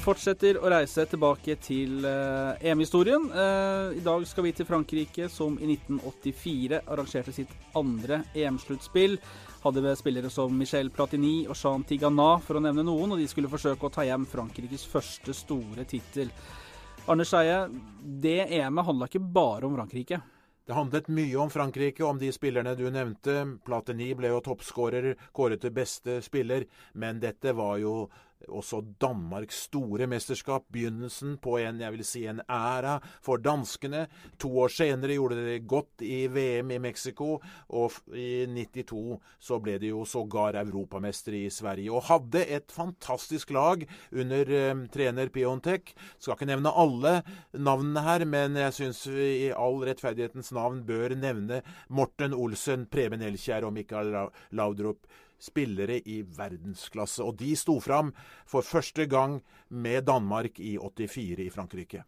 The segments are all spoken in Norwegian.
fortsetter å reise tilbake til uh, EM-historien. Uh, I dag skal vi til Frankrike, som i 1984 arrangerte sitt andre EM-sluttspill. Hadde spillere som Michel Platini og Jean Tigana, for å nevne noen, og de skulle forsøke å ta hjem Frankrikes første store tittel. Arne Skeie, det EM-et handla ikke bare om Frankrike. Det handlet mye om Frankrike, om de spillerne du nevnte. Platini ble jo toppskårer, kåret til beste spiller, men dette var jo også Danmarks store mesterskap, begynnelsen på en jeg vil si en æra for danskene. To år senere gjorde de det godt i VM i Mexico, og i 92 så ble de jo sågar europamestere i Sverige. Og hadde et fantastisk lag under eh, trener Piontek. Skal ikke nevne alle navnene her, men jeg syns vi i all rettferdighetens navn bør nevne Morten Olsen, Preben Elkjær og Mikael Laudrup spillere i verdensklasse. Og de sto fram for første gang med Danmark i 84 i Frankrike.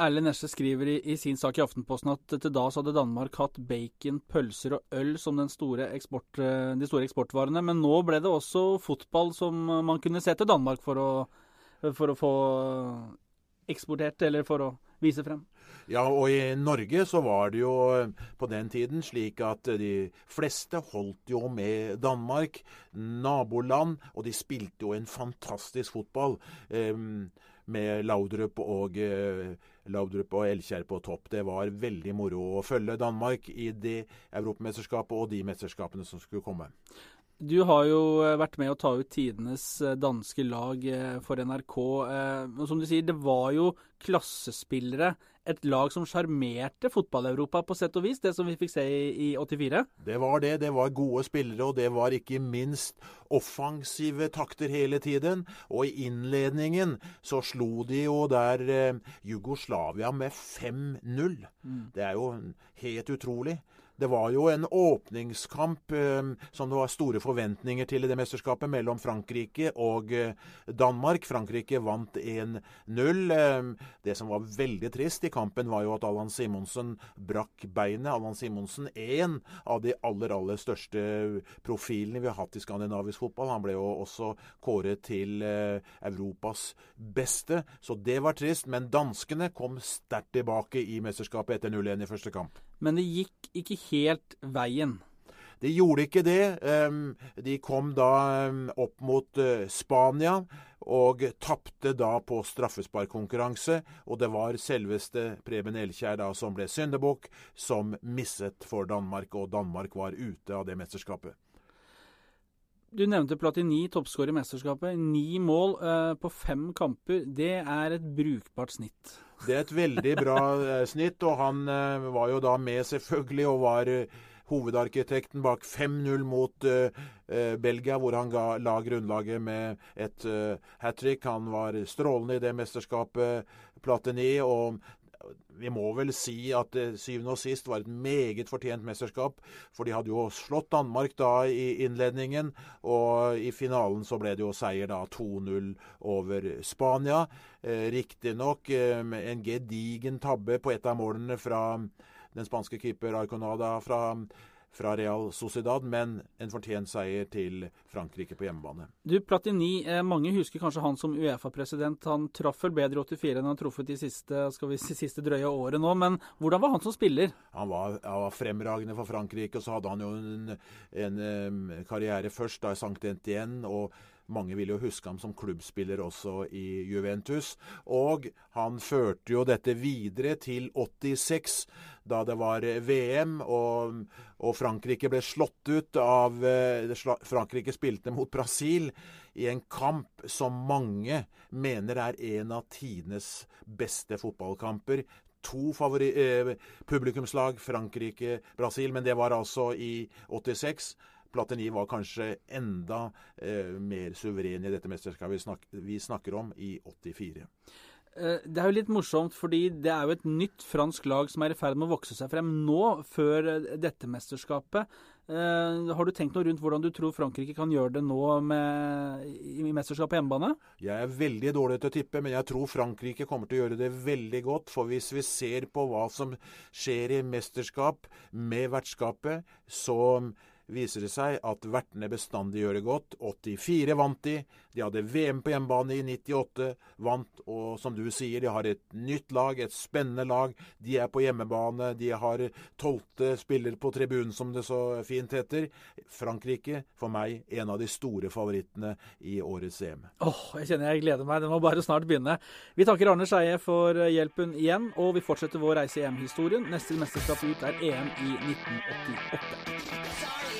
Erlend Nesje skriver i, i, sin sak i Aftenposten at til da så hadde Danmark hatt bacon, pølser og øl som store eksport, eh, de store eksportvarene. Men nå ble det også fotball som man kunne se til Danmark for å, for å få eksportert, eller for å vise frem. Ja, og i Norge så var det jo eh, på den tiden slik at de fleste holdt jo med Danmark, naboland, og de spilte jo en fantastisk fotball. Eh, med Laudrup og, eh, Laudrup og Elkjær på topp. Det var veldig moro å følge Danmark i det europamesterskapet og de mesterskapene som skulle komme. Du har jo eh, vært med å ta ut tidenes eh, danske lag eh, for NRK. Og som du sier, det var jo klassespillere. Et lag som sjarmerte fotball-Europa på sett og vis, det som vi fikk se i, 84? Det var det. Det var gode spillere, og det var ikke minst offensive takter hele tiden. Og i innledningen så slo de jo der Jugoslavia med 5-0. Mm. Det er jo helt utrolig. Det var jo en åpningskamp eh, som det var store forventninger til i det mesterskapet, mellom Frankrike og eh, Danmark. Frankrike vant 1-0. Eh, det som var veldig trist i kampen, var jo at Allan Simonsen brakk beinet. Allan Simonsen, en av de aller, aller største profilene vi har hatt i skandinavisk fotball. Han ble jo også kåret til Europas beste, så det var trist. Men danskene kom sterkt tilbake i mesterskapet etter 0-1 i første kamp men det gikk ikke helt veien. De gjorde ikke det. De kom da opp mot eh, Spania og tapte da på straffesparkkonkurranse. Og det var selveste Preben Elkjær da som ble syndebukk, som misset for Danmark, og Danmark var ute av det mesterskapet. Du nevnte Platini, toppskårer i mesterskapet. Ni mål eh, på fem kamper. Det er et brukbart snitt. Det er et veldig bra eh, snitt, og han eh, var jo da med selvfølgelig og var eh, hovedarkitekten bak 5-0 mot uh, uh, Belgia, hvor han ga, la grunnlaget med et hat trick. Han var strålende i det mesterskapet, Platini. Og vi må vel si at det syvende og sist var et meget fortjent mesterskap. For de hadde jo slått Danmark da i innledningen, og i finalen så ble det jo seier da 2-0 over Spania. Eh, Riktignok eh, en gedigen tabbe på et av målene fra den spanske keeper Arconada fra fra Real Sociedad, men en fortjent seier til Frankrike på hjemmebane. Du, Platini, eh, mange husker kanskje han som Uefa-president. Han traff vel bedre i 84 enn han har truffet de siste, skal vi si, siste drøye året nå. Men hvordan var han som spiller? Han var, han var fremragende for Frankrike, og så hadde han jo en, en, en karriere først da i Sankt-Etienne. og mange vil jo huske ham som klubbspiller også i Juventus. Og han førte jo dette videre til 86, da det var VM og, og Frankrike ble slått ut av eh, Frankrike spilte mot Brasil i en kamp som mange mener er en av tidenes beste fotballkamper to eh, publikumslag, Frankrike-Brasil, men det var altså i 86. Platini var kanskje enda eh, mer suveren i dette mesterskapet vi, snak vi snakker om, i 84. Eh, det er jo litt morsomt, fordi det er jo et nytt fransk lag som er i ferd med å vokse seg frem nå, før eh, dette mesterskapet. Uh, har du tenkt noe rundt hvordan du tror Frankrike kan gjøre det nå med, i mesterskapet på hjemmebane? Jeg er veldig dårlig til å tippe, men jeg tror Frankrike kommer til å gjøre det veldig godt. For hvis vi ser på hva som skjer i mesterskap med vertskapet, så viser det seg at vertene bestandig gjør det godt. 84 vant de. De hadde VM på hjemmebane i 98, vant. Og som du sier, de har et nytt lag, et spennende lag. De er på hjemmebane. De har tolvte spiller på tribunen, som det så fint heter. Frankrike, for meg, en av de store favorittene i årets EM. Åh, jeg kjenner jeg gleder meg. Det må bare snart begynne. Vi takker Arne Skeie for hjelpen igjen, og vi fortsetter vår reise i EM-historien. Neste mesterskap ut er EM i 1988.